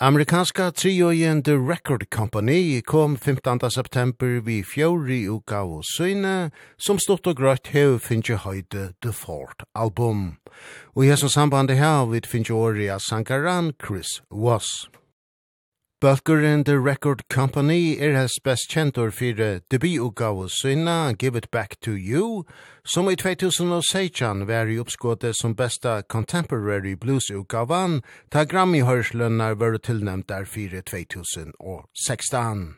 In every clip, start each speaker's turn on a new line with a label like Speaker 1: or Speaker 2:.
Speaker 1: Amerikanska triojen The Record Company kom 15. september vi fjori uka og søyne, som stått og grøtt hev finnje høyde The Fort album. Og i hessens samband her vi finnje åri av Sankaran Chris Voss. Bulker and the Record Company er hans best kjentor fyrir debutgavu sinna Give It Back to You, som i 2016 var i oppskåte som besta contemporary bluesutgavan, ta Grammy-hørslønnar var tilnæmt der fyrir 2016.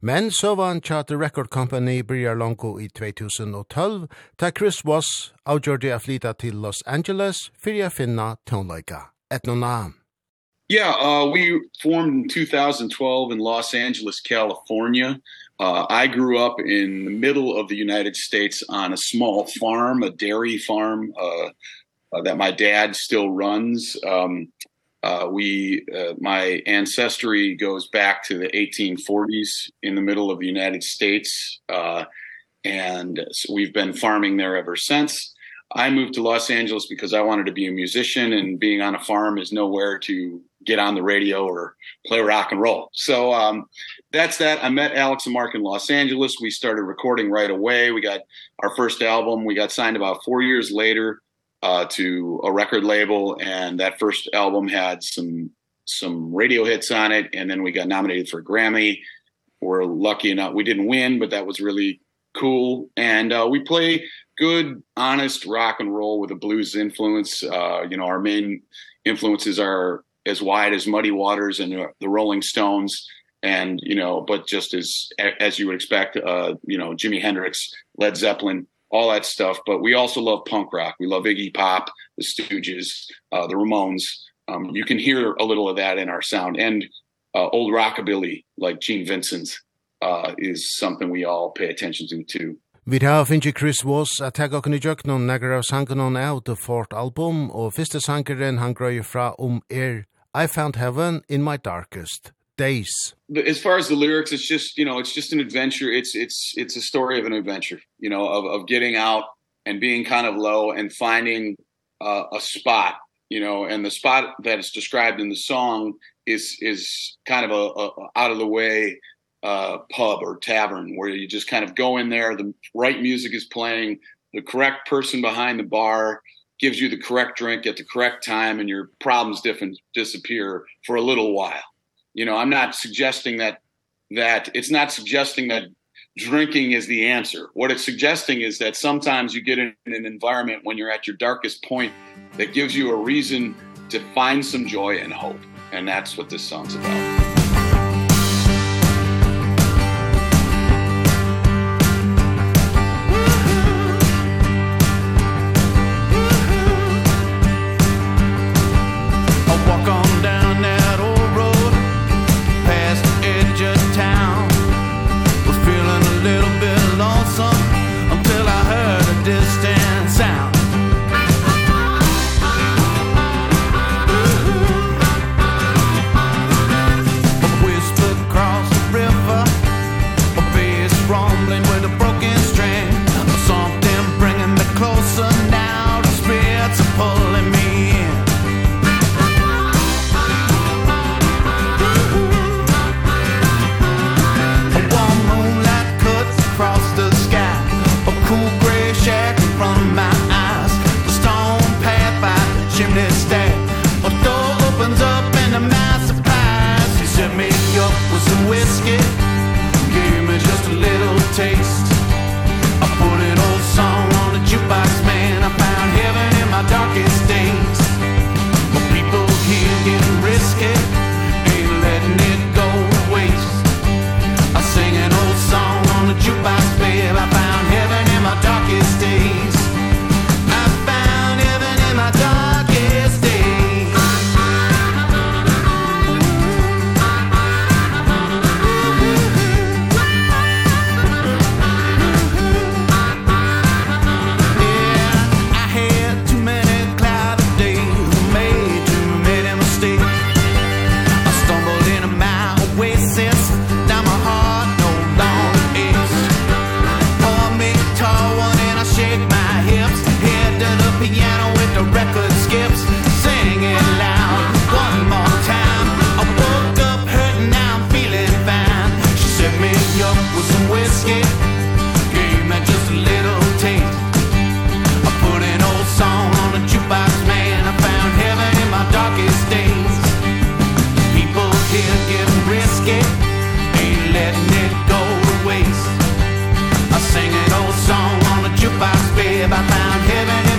Speaker 1: Men så var han tja The Record Company bryr langko i 2012, ta Chris Voss avgjorde a flyta til Los Angeles fyrir a finna tonleika etnona.
Speaker 2: Yeah, uh we formed in 2012 in Los Angeles, California. Uh I grew up in the middle of the United States on a small farm, a dairy farm uh, uh that my dad still runs. Um uh we uh, my ancestry goes back to the 1840s in the middle of the United States uh and so we've been farming there ever since. I moved to Los Angeles because I wanted to be a musician and being on a farm is nowhere to get on the radio or play rock and roll. So um that's that. I met Alex and Mark in Los Angeles. We started recording right away. We got our first album. We got signed about 4 years later uh to a record label and that first album had some some radio hits on it and then we got nominated for a Grammy. We're lucky enough we didn't win, but that was really cool and uh we play good honest rock and roll with a blues influence. Uh you know, our main influences are as wide as Muddy Waters and the Rolling Stones and you know but just as as you would expect uh you know Jimi Hendrix, Led Zeppelin, all that stuff but we also love punk rock. We love Iggy Pop, the Stooges, uh the Ramones. Um you can hear a little of that in our sound and uh old rockabilly like Gene Vincent's uh is something we all pay attention to too.
Speaker 1: Vi har finnst Chris Voss at tagga okkur i jøknun negra av sangen on out the fourth album og fyrste sangeren han grøy fra om er I found heaven in my darkest days.
Speaker 2: As far as the lyrics it's just, you know, it's just an adventure. It's it's it's a story of an adventure, you know, of of getting out and being kind of low and finding uh, a spot, you know, and the spot that is described in the song is is kind of a, a out of the way uh pub or tavern where you just kind of go in there the right music is playing the correct person behind the bar gives you the correct drink at the correct time and your problems different disappear for a little while. You know, I'm not suggesting that that it's not suggesting that drinking is the answer. What it's suggesting is that sometimes you get in an environment when you're at your darkest point that gives you a reason to find some joy and hope. And that's what this song's about.
Speaker 3: up with some whiskey. Gave me just a little taste.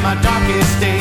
Speaker 3: my darkest days.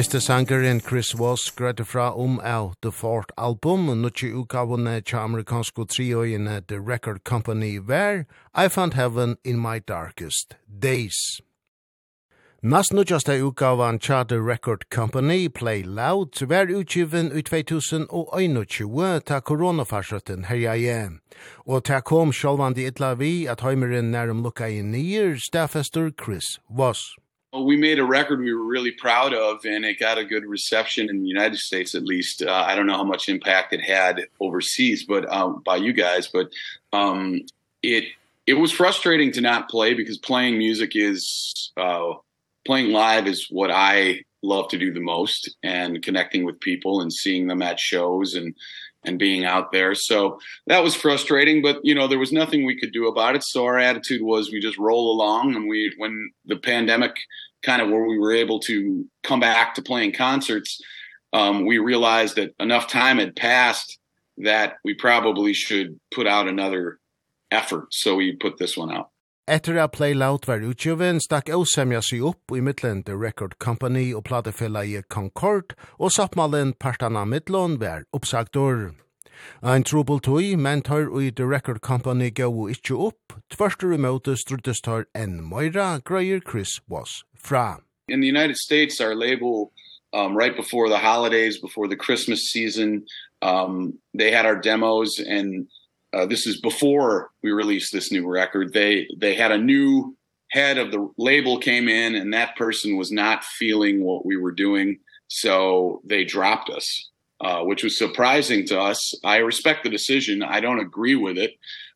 Speaker 1: Fyrste sangeren Chris Voss grøyde fra om um av The Fort Album, og nukki utgavene til amerikansko trioene The Record Company var I Found Heaven in My Darkest Days. Nast nukkaste utgavan tja The Record Company, Play Loud, var utgiven i 2021 ta koronafarsøtten herja igjen. Og ta kom sjálvandi itla vi at heimeren nærum lukka i nyer, stafester Chris Voss
Speaker 2: we made a record we were really proud of and it got a good reception in the United States at least. Uh, I don't know how much impact it had overseas but um by you guys but um it it was frustrating to not play because playing music is uh playing live is what I love to do the most and connecting with people and seeing them at shows and and being out there. So that was frustrating, but you know, there was nothing we could do about it. So our attitude was we just roll along and we when the pandemic kind of where we were able to come back to playing concerts, um we realized that enough time had passed that we probably should put out another effort. So we put this one out.
Speaker 1: Etter at Play Loud var utgiven, stakk Eusemja seg opp i middelen The Record Company og platefella i Concord, og sappmalen partana middelen var oppsagtor. Ein trubel tui, men tar ui The Record Company gau ikkje opp, tverstur imøte struttes tar enn Moira, greier Chris was fra.
Speaker 2: In the United States, our label, um, right before the holidays, before the Christmas season, um, they had our demos and uh, this is before we released this new record. They they had a new head of the label came in and that person was not feeling what we were doing. So they dropped us uh which was surprising to us. I respect the decision. I don't agree with it.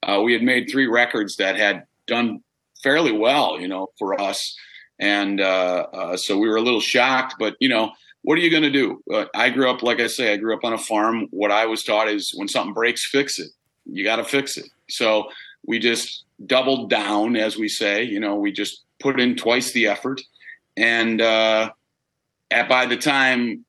Speaker 2: Uh we had made three records that had done fairly well you know for us. And uh, uh so we were a little shocked but you know what are you going to do? Uh, i grew up like i say i grew up on a farm. What i was taught is when something breaks fix it you got to fix it. So we just doubled down as we say, you know, we just put in twice the effort and uh at by the time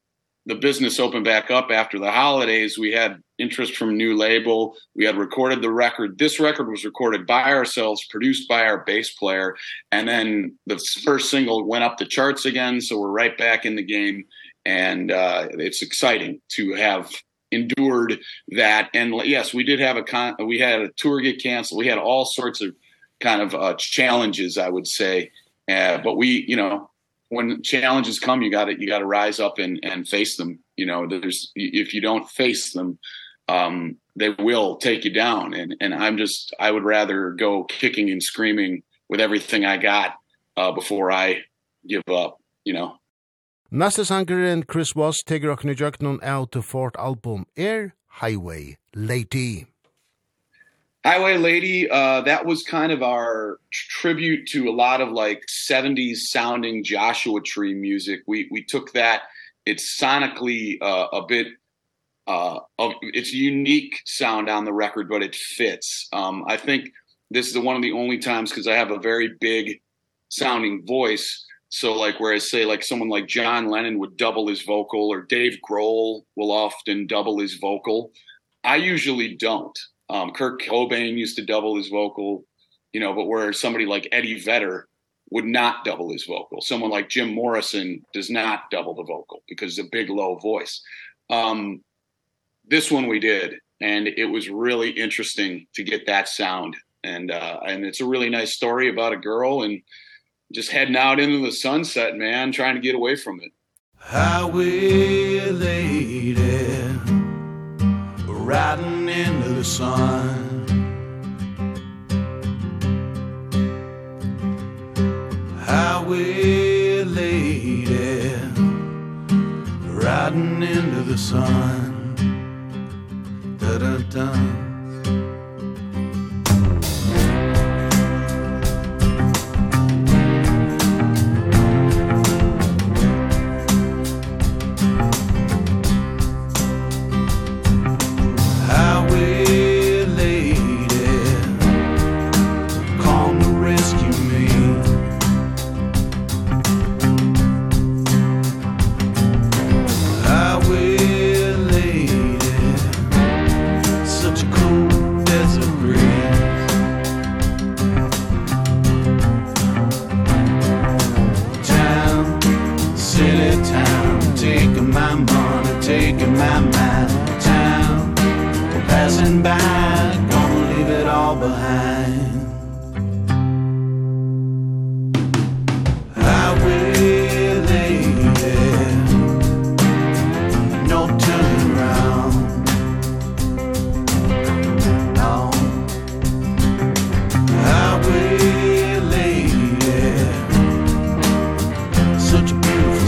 Speaker 2: the business opened back up after the holidays, we had interest from new label. We had recorded the record. This record was recorded by ourselves, produced by our bass player, and then the first single went up the charts again, so we're right back in the game and uh it's exciting to have endured that. And yes we did have a con we had a tour get canceled. We had all sorts of kind of uh challenges i would say. Uh but we you know when challenges come you got to you got to rise up and and face them. You know there's if you don't face them um they will take you down. And and i'm just i would rather go kicking and screaming with everything i got uh before i give up you know.
Speaker 1: Neste sangeren Chris Voss teker okken i jøknen av til Fort album er Highway Lady.
Speaker 2: Highway Lady, uh, that was kind of our tribute to a lot of like 70s sounding Joshua Tree music. We we took that it's sonically uh, a bit uh of, it's unique sound on the record but it fits. Um I think this is the one of the only times cuz I have a very big sounding voice So like whereas say like someone like John Lennon would double his vocal or Dave Grohl will often double his vocal. I usually don't. Um Kurt Cobain used to double his vocal, you know, but where somebody like Eddie Vedder would not double his vocal. Someone like Jim Morrison does not double the vocal because it's a big low voice. Um this one we did and it was really interesting to get that sound and uh and it's a really nice story about a girl and just heading out into the sunset, man, trying to get away from it.
Speaker 3: Highway lady Riding into the sun. Highway lady Riding into the sun. Da-da-dum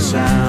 Speaker 3: sound.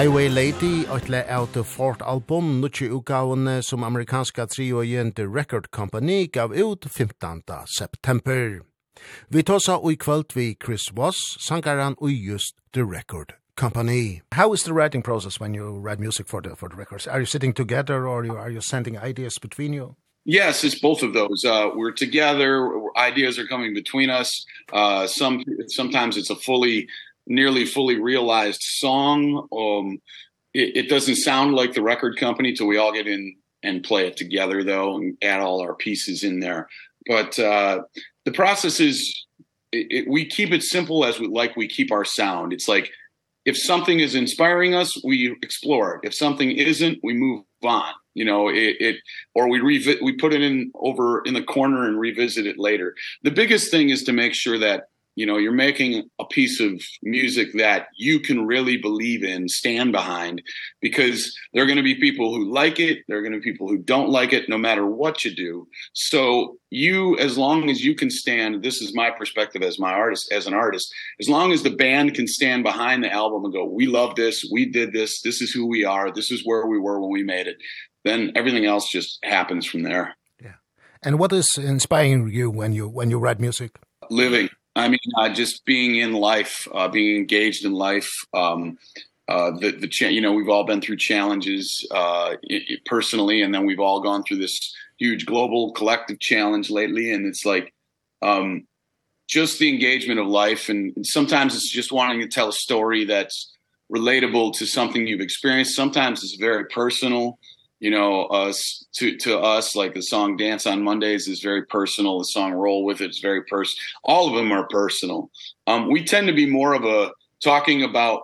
Speaker 1: Highway Lady, ætla av The Fort Album, nukki utgavene som amerikanska trio igjen The Record Company gav ut 15. september. Vi tåsa ui kvöld vi Chris Voss, sangaran ui just The Record Company. How is the writing process when you write music for the, for the records? Are you sitting together or you, are you sending ideas between you?
Speaker 2: Yes, it's both of those. Uh we're together, ideas are coming between us. Uh some sometimes it's a fully nearly fully realized song um it, it doesn't sound like the record company till we all get in and play it together though and add all our pieces in there. But uh the process is it, it, we keep it simple as we like we keep our sound. It's like if something is inspiring us we explore it. If something isn't we move on you know it it or we revi we put it in over in the corner and revisit it later. The biggest thing is to make sure that you know you're making a piece of music that you can really believe in stand behind because there're going to be people who like it there're going to be people who don't like it no matter what you do. So you as long as you can stand this is my perspective as my artist as an artist as long as the band can stand behind the album and go we love this we did this this is who we are this is where we were when we made it then everything else just happens from there.
Speaker 1: Yeah. And what is inspiring you when you when you write music?
Speaker 2: Living. I mean, uh, just being in life, uh, being engaged in life, um, uh, the, the, you know, we've all been through challenges, uh, personally, and then we've all gone through this huge global collective challenge lately. And it's like, um, just the engagement of life. And, and sometimes it's just wanting to tell a story that's relatable to something you've experienced. Sometimes it's very personal you know us to to us like the song dance on mondays is very personal. The song roll with it's very personal all of them are personal. Um we tend to be more of a talking about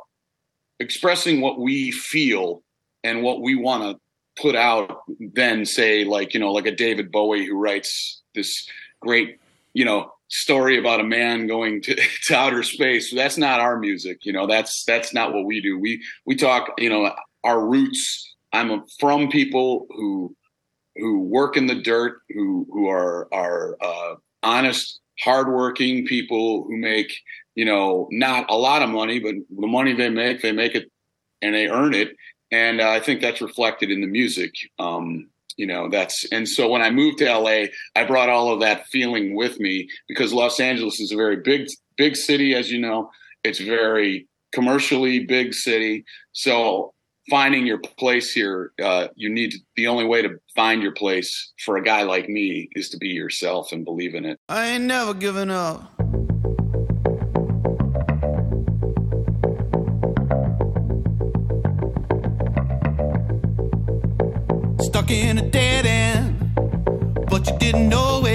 Speaker 2: expressing what we feel and what we want to put out then say like you know like a david bowie who writes this great you know story about a man going to, to outer space. So that's not our music you know that's that's not what we do. We we talk you know our roots I'm from people who who work in the dirt, who who are are uh honest, hardworking people who make, you know, not a lot of money, but the money they make, they make it and they earn it. And uh, I think that's reflected in the music. Um you know that's and so when i moved to la i brought all of that feeling with me because los angeles is a very big big city as you know it's very commercially big city so finding your place here uh you need to, the only way to find your place for a guy like me is to be yourself and believe in it.
Speaker 3: I ain't never given up. Stuck in a dead end but you didn't know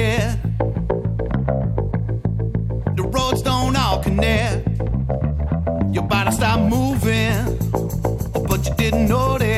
Speaker 3: didn't notice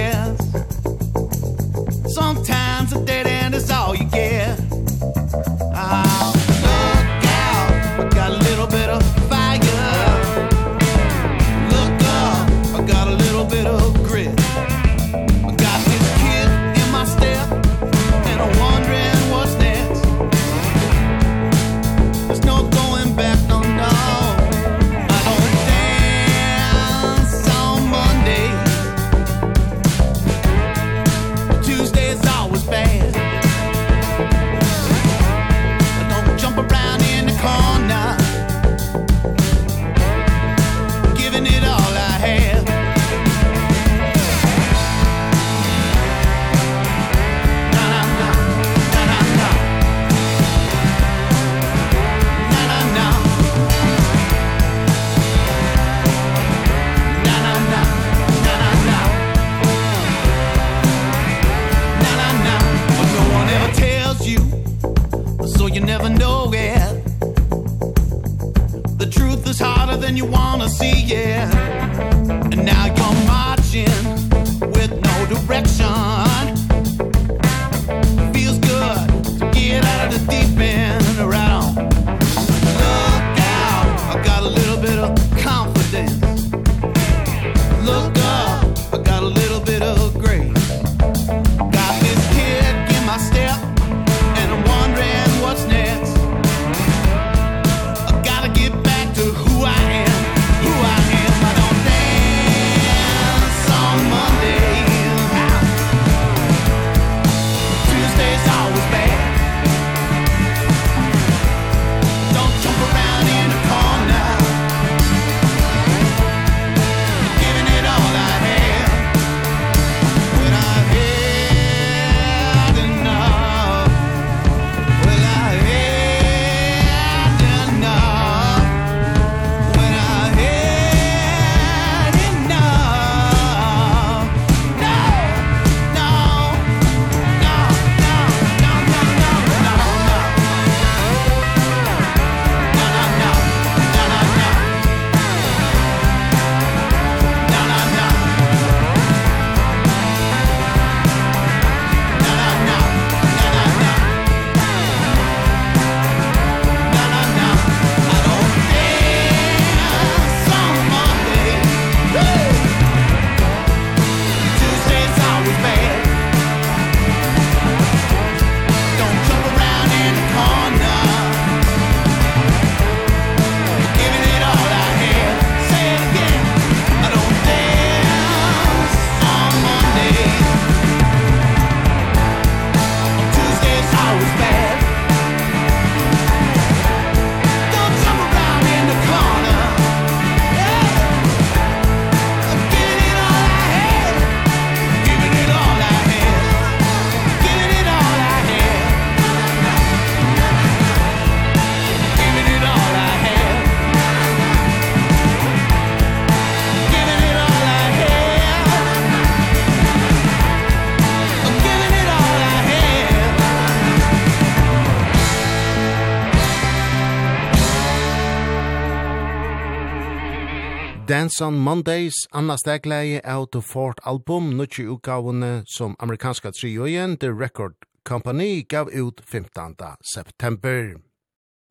Speaker 1: Dance on Mondays, Anna Stegleie av The Fort Album, nutje utgavene som amerikanska trioen, The Record Company gav ut 15. september.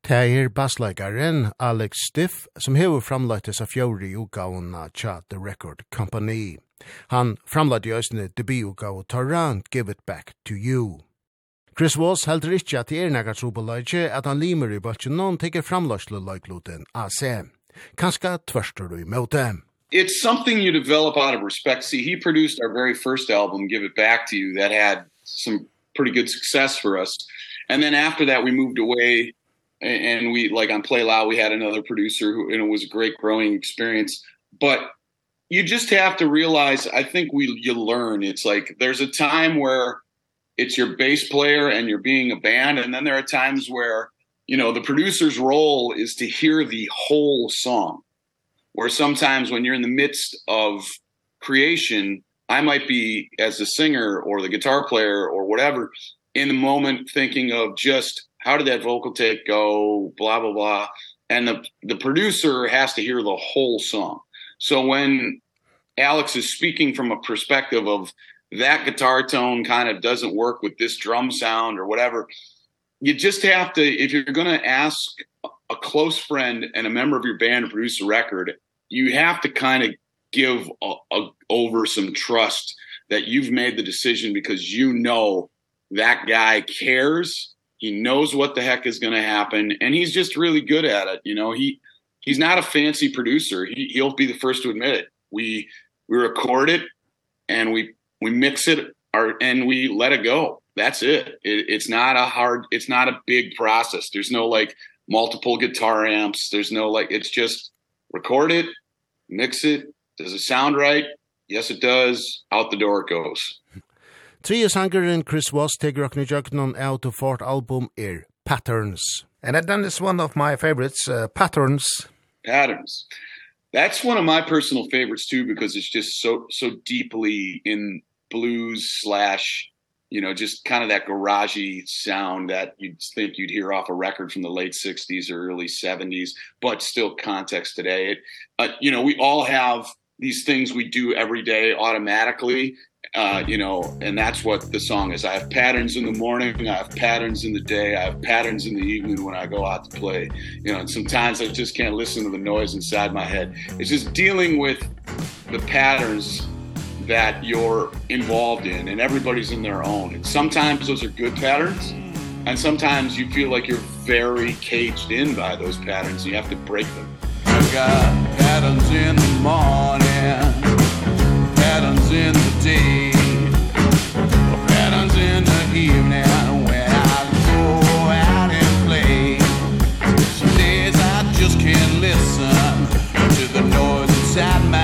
Speaker 1: Teir bassleikaren Alex Stiff, som hever framleittes av fjori utgavene tja The Record Company. Han framleitt i òsne debutgave Torran, Give It Back to You. Chris Walls heldur ikkje at det er nekka trobeleitje at han limer i bøtjen noen teker framleisle leikloten AC. Kanska tvørstur du imot dem.
Speaker 2: It's something you develop out of respect. See, he produced our very first album, Give It Back to You, that had some pretty good success for us. And then after that, we moved away and we like on Play Loud we had another producer who and it was a great growing experience but you just have to realize I think we you learn it's like there's a time where it's your bass player and you're being a band and then there are times where you know the producer's role is to hear the whole song. Where sometimes when you're in the midst of creation i might be as a singer or the guitar player or whatever in the moment thinking of just how did that vocal take go blah blah blah. And the the producer has to hear the whole song. So when alex is speaking from a perspective of that guitar tone kind of doesn't work with this drum sound or whatever you just have to if you're going to ask a close friend and a member of your band to produce a record, you have to kind of give a, a, over some trust that you've made the decision because you know that guy cares. He knows what the heck is going to happen and he's just really good at it. You know, he he's not a fancy producer. He he'll be the first to admit it. We we record it and we we mix it our, and we let it go that's it. it it's not a hard it's not a big process. There's no like multiple guitar amps. There's no like it's just record it mix it. Does it sound right? Yes it does. Out the door it goes.
Speaker 1: Three sangeren Chris Watts teker okne on out of fort album er Patterns. And I've done this one of my favorites uh, Patterns.
Speaker 2: Patterns. That's one of my personal favorites too because it's just so so deeply in blues slash you know just kind of that garagey sound that you'd think you'd hear off a record from the late 60s or early 70s but still context today. It, uh, you know we all have these things we do every day automatically uh you know and that's what the song is. I have patterns in the morning i have patterns in the day i have patterns in the evening when i go out to play. You know and sometimes i just can't listen to the noise inside my head. It's just dealing with the patterns that you're involved in and everybody's in their own. And sometimes those are good patterns and sometimes you feel like you're very caged in by those patterns. You have to break them.
Speaker 3: I got patterns in the morning, patterns in the day, patterns in the evening when I go out and play. Some days I just can't listen to the noise inside my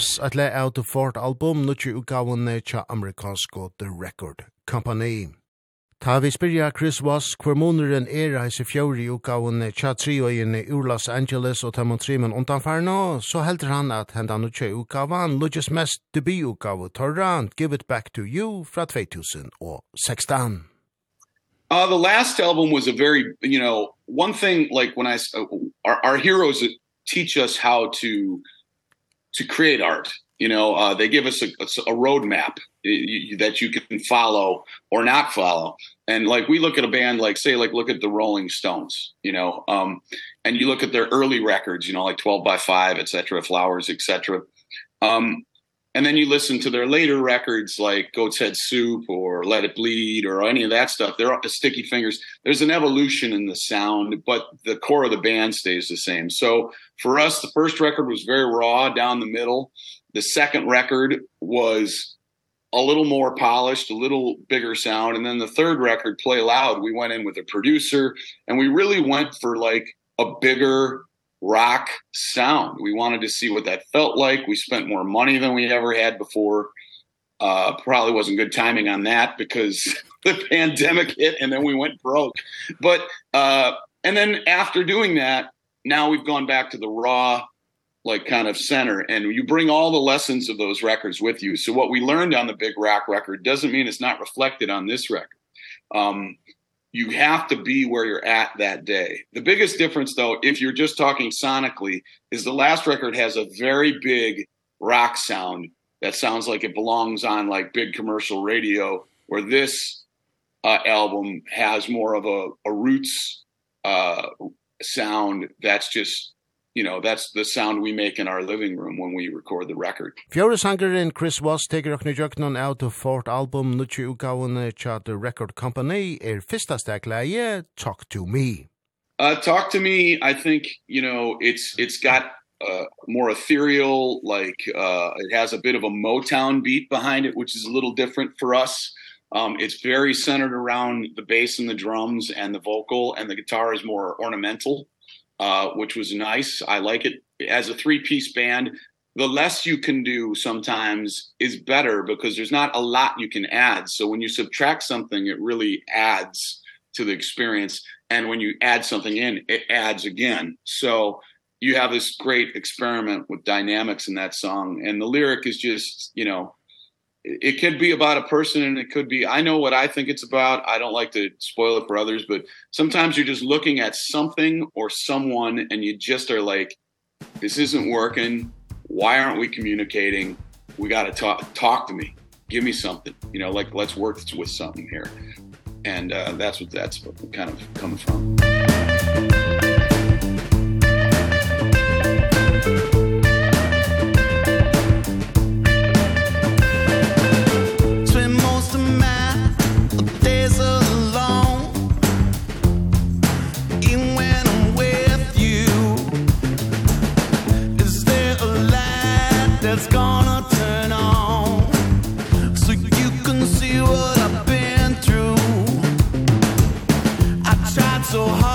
Speaker 1: Times at le out the fourth album, nutje utgavene tja amerikansko The Record Company. Ta vi spyrja Chris Voss hver måneren er heis i fjori utgavene tja trioene ur Los Angeles og Tamon Trimen undanfarno, så heldur han at henda nutje utgavan lutjes mest debututgave torra Give It Back to You fra 2016.
Speaker 2: Uh, the last album was a very, you know, one thing like when I, uh, our, our heroes teach us how to to create art you know uh they give us a a roadmap that you can follow or not follow. And like we look at a band like say like look at the Rolling Stones you know um and you look at their early records you know like 12 by 5 etc flowers etc um and then you listen to their later records like Goat's Head Soup or Let It Bleed or any of that stuff. They're the Sticky Fingers. There's an evolution in the sound but the core of the band stays the same. So for us the first record was very raw down the middle. The second record was a little more polished a little bigger sound. And then the third record Play Loud we went in with a producer and we really went for like a bigger rock sound. We wanted to see what that felt like. We spent more money than we ever had before. Uh probably wasn't good timing on that because the pandemic hit and then we went broke. But uh and then after doing that, now we've gone back to the raw like kind of center and you bring all the lessons of those records with you. So what we learned on the Big Rock record doesn't mean it's not reflected on this record. Um you have to be where you're at that day. The biggest difference though if you're just talking sonically is the last record has a very big rock sound that sounds like it belongs on like big commercial radio where this uh album has more of a a roots uh sound that's just you know that's the sound we make in our living room when we record the record.
Speaker 1: Fjoris Hanger and Chris Was taker okni on out of Fort album Nuchi Ukawan cha the record company er fista stakleie talk to me.
Speaker 2: Uh talk to me I think you know it's it's got uh more ethereal like uh it has a bit of a Motown beat behind it which is a little different for us. Um it's very centered around the bass and the drums and the vocal and the guitar is more ornamental uh which was nice. I like it. As a three piece band the less you can do sometimes is better because there's not a lot you can add. So when you subtract something it really adds to the experience. And when you add something in it adds again. So you have this great experiment with dynamics in that song. And the lyric is just you know it could be about a person and it could be I know what I think it's about. I don't like to spoil it for others, but sometimes you're just looking at something or someone and you just are like this isn't working. Why aren't we communicating? We got to talk talk to me. Give me something. You know, like let's work with something here. And uh that's what that's kind of coming from.
Speaker 1: so high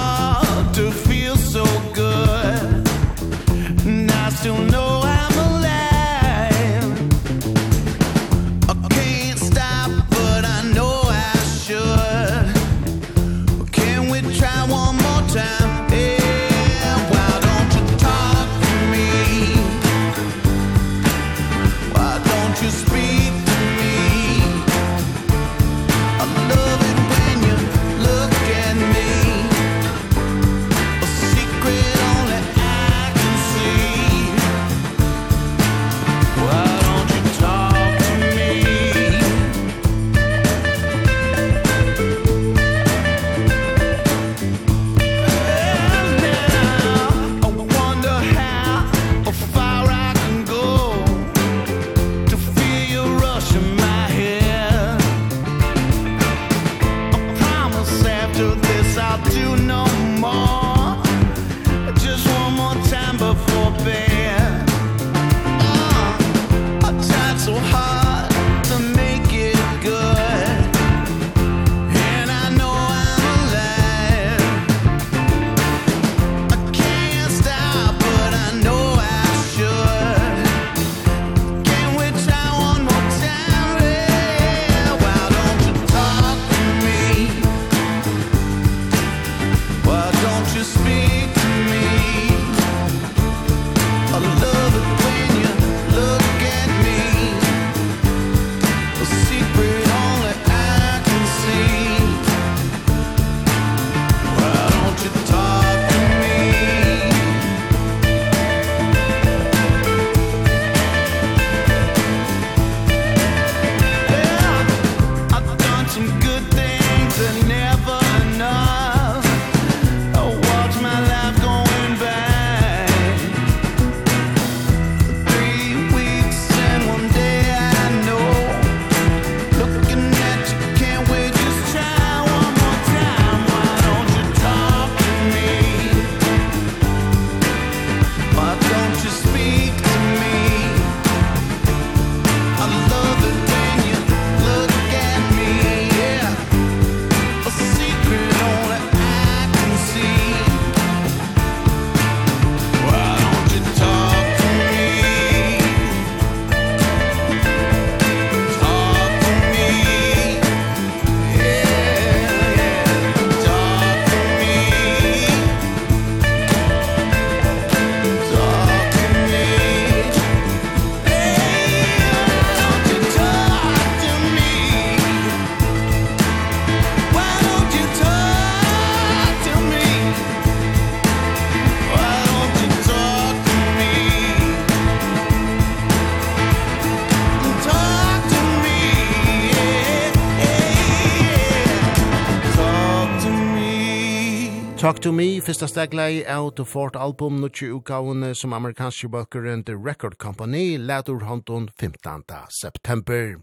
Speaker 1: Talk to Me, fyrsta steglei av The Fort Album, nutje utgavene som amerikanske bøkeren The Record Company, letur hånden 15. september.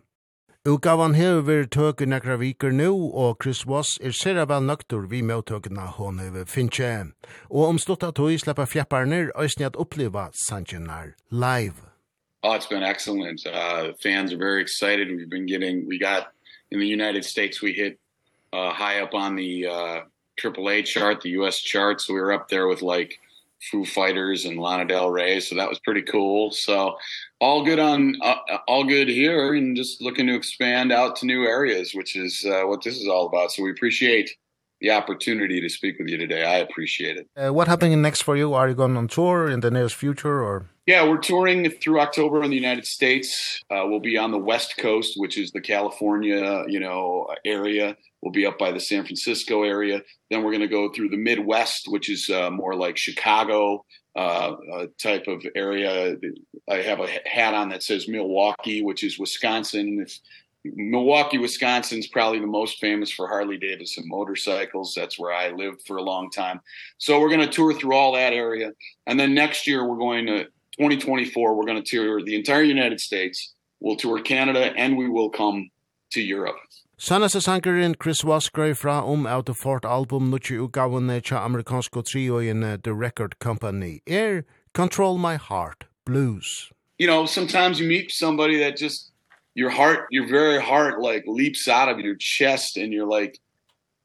Speaker 1: Utgavan hever vært tøk i nekra viker nu, og Chris Voss er sera vel nøktur vi møttøkene hon hever finche. Og om stått at høy slipper fjepparner, òsni at oppleva sanjenar live.
Speaker 2: Oh, it's been excellent. Uh, fans are very excited. We've been getting, we got, in the United States, we hit uh, high up on the uh, AAA chart, the US chart, so we were up there with like Foo Fighters and Lana Del Rey, so that was pretty cool. So all good on uh, all good here and just looking to expand out to new areas, which is uh, what this is all about. So we appreciate the opportunity to speak with you today. I appreciate it.
Speaker 1: Uh, what happening next for you? Are you going on tour in the near future or
Speaker 2: Yeah, we're touring through October in the United States. Uh we'll be on the West Coast, which is the California, you know, area. We'll be up by the San Francisco area. Then we're going to go through the Midwest, which is uh more like Chicago, uh, uh type of area. I have a hat on that says Milwaukee, which is Wisconsin. If Milwaukee, Wisconsin's probably the most famous for Harley Davidson motorcycles. That's where I lived for a long time. So we're going to tour through all that area. And then next year we're going to 2024 we're going to tour the entire United States. We'll tour Canada and we will come to Europe.
Speaker 1: Sanasa sankarin Chris Wasgrave fra om out of fort album nutchi ugavne cha amerikansko trio in uh, the record company. Air Control My Heart Blues.
Speaker 2: You know, sometimes you meet somebody that just your heart your very heart like leaps out of your chest and you're like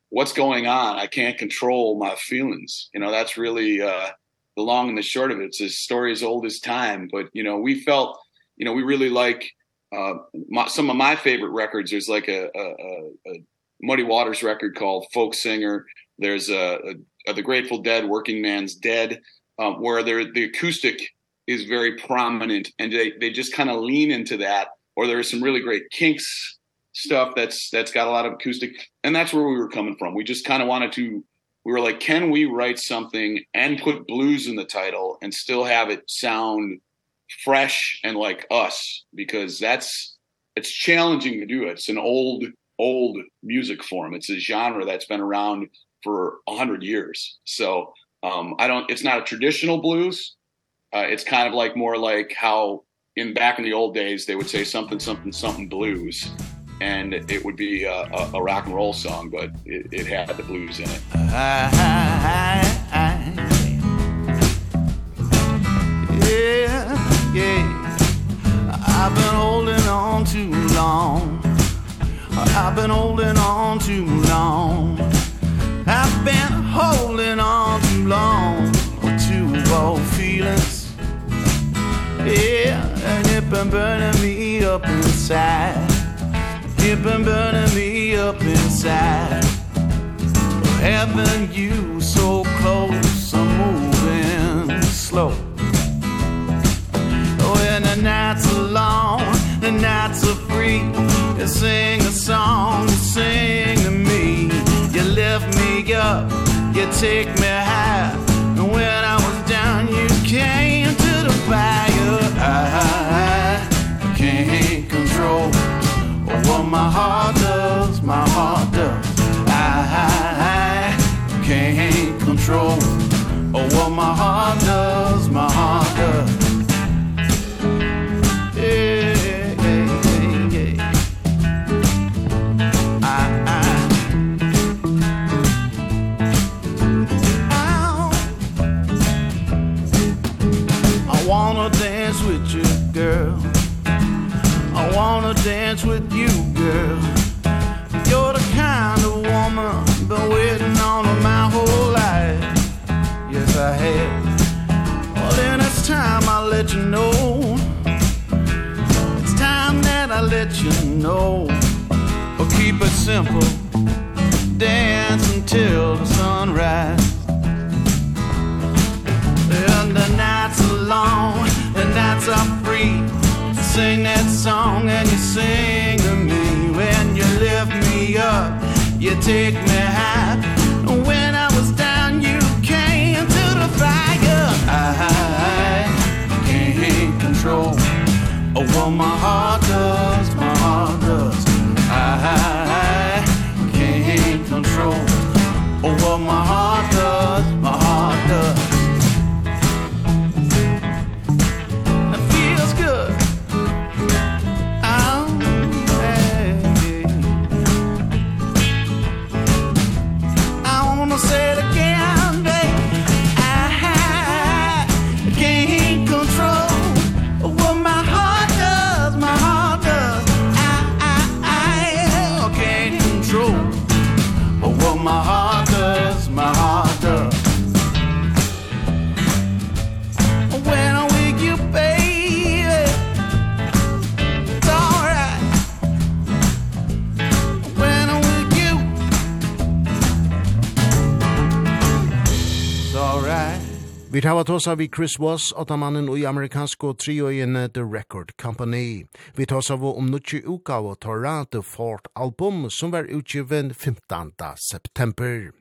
Speaker 2: what's going on? I can't control my feelings. You know that's really uh the long and the short of it. It's a story as old as time but you know we felt you know we really like uh my, some of my favorite records. There's like a a a, a muddy waters record called folk singer. There's a, a, a the grateful dead working man's dead um where there the acoustic is very prominent and they they just kind of lean into that or there is some really great kinks stuff that's that's got a lot of acoustic and that's where we were coming from. We just kind of wanted to we were like can we write something and put blues in the title and still have it sound fresh and like us? Because that's it's challenging to do. It it's an old old music form. It's a genre that's been around for 100 years. So um i don't it's not a traditional blues. Uh it's kind of like more like how in back in the old days they would say something something something blues and it would be a, a, a rock and roll song but it it had the blues in it.
Speaker 3: I, I, I, yeah yeah. I've been holding on too long. I've been holding on too long. I've been holding on too long. To old feelings. Yeah and burning me up inside. Dip and burning me up inside. Having you so close I'm moving slow. When the nights are long The nights are free And sing a song Sing to me. You lift me up You take me high control. Oh, what my heart does, my heart does. Yeah, yeah, yeah. I, I I wanna dance with you, girl. I wanna dance with you. know. Or keep it simple Dance until the sunrise. And the nights are long The nights are free. Sing that song and you sing to me. When you lift me up You take me high. When I was down you came to the fire. I can't control Oh, my heart. tåsa
Speaker 1: vi Chris Voss, åttamannen og i amerikansk og triogjene The Record Company. Vi tåsa vi om nukki uka av Torra The Fort Album som var utgiven 15. september.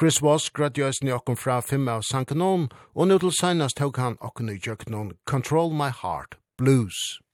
Speaker 1: Chris Voss gradjøys ni okkom fra fem av sankanon, og nu til seinast tåg han okkom i jøknon Control My Heart Blues.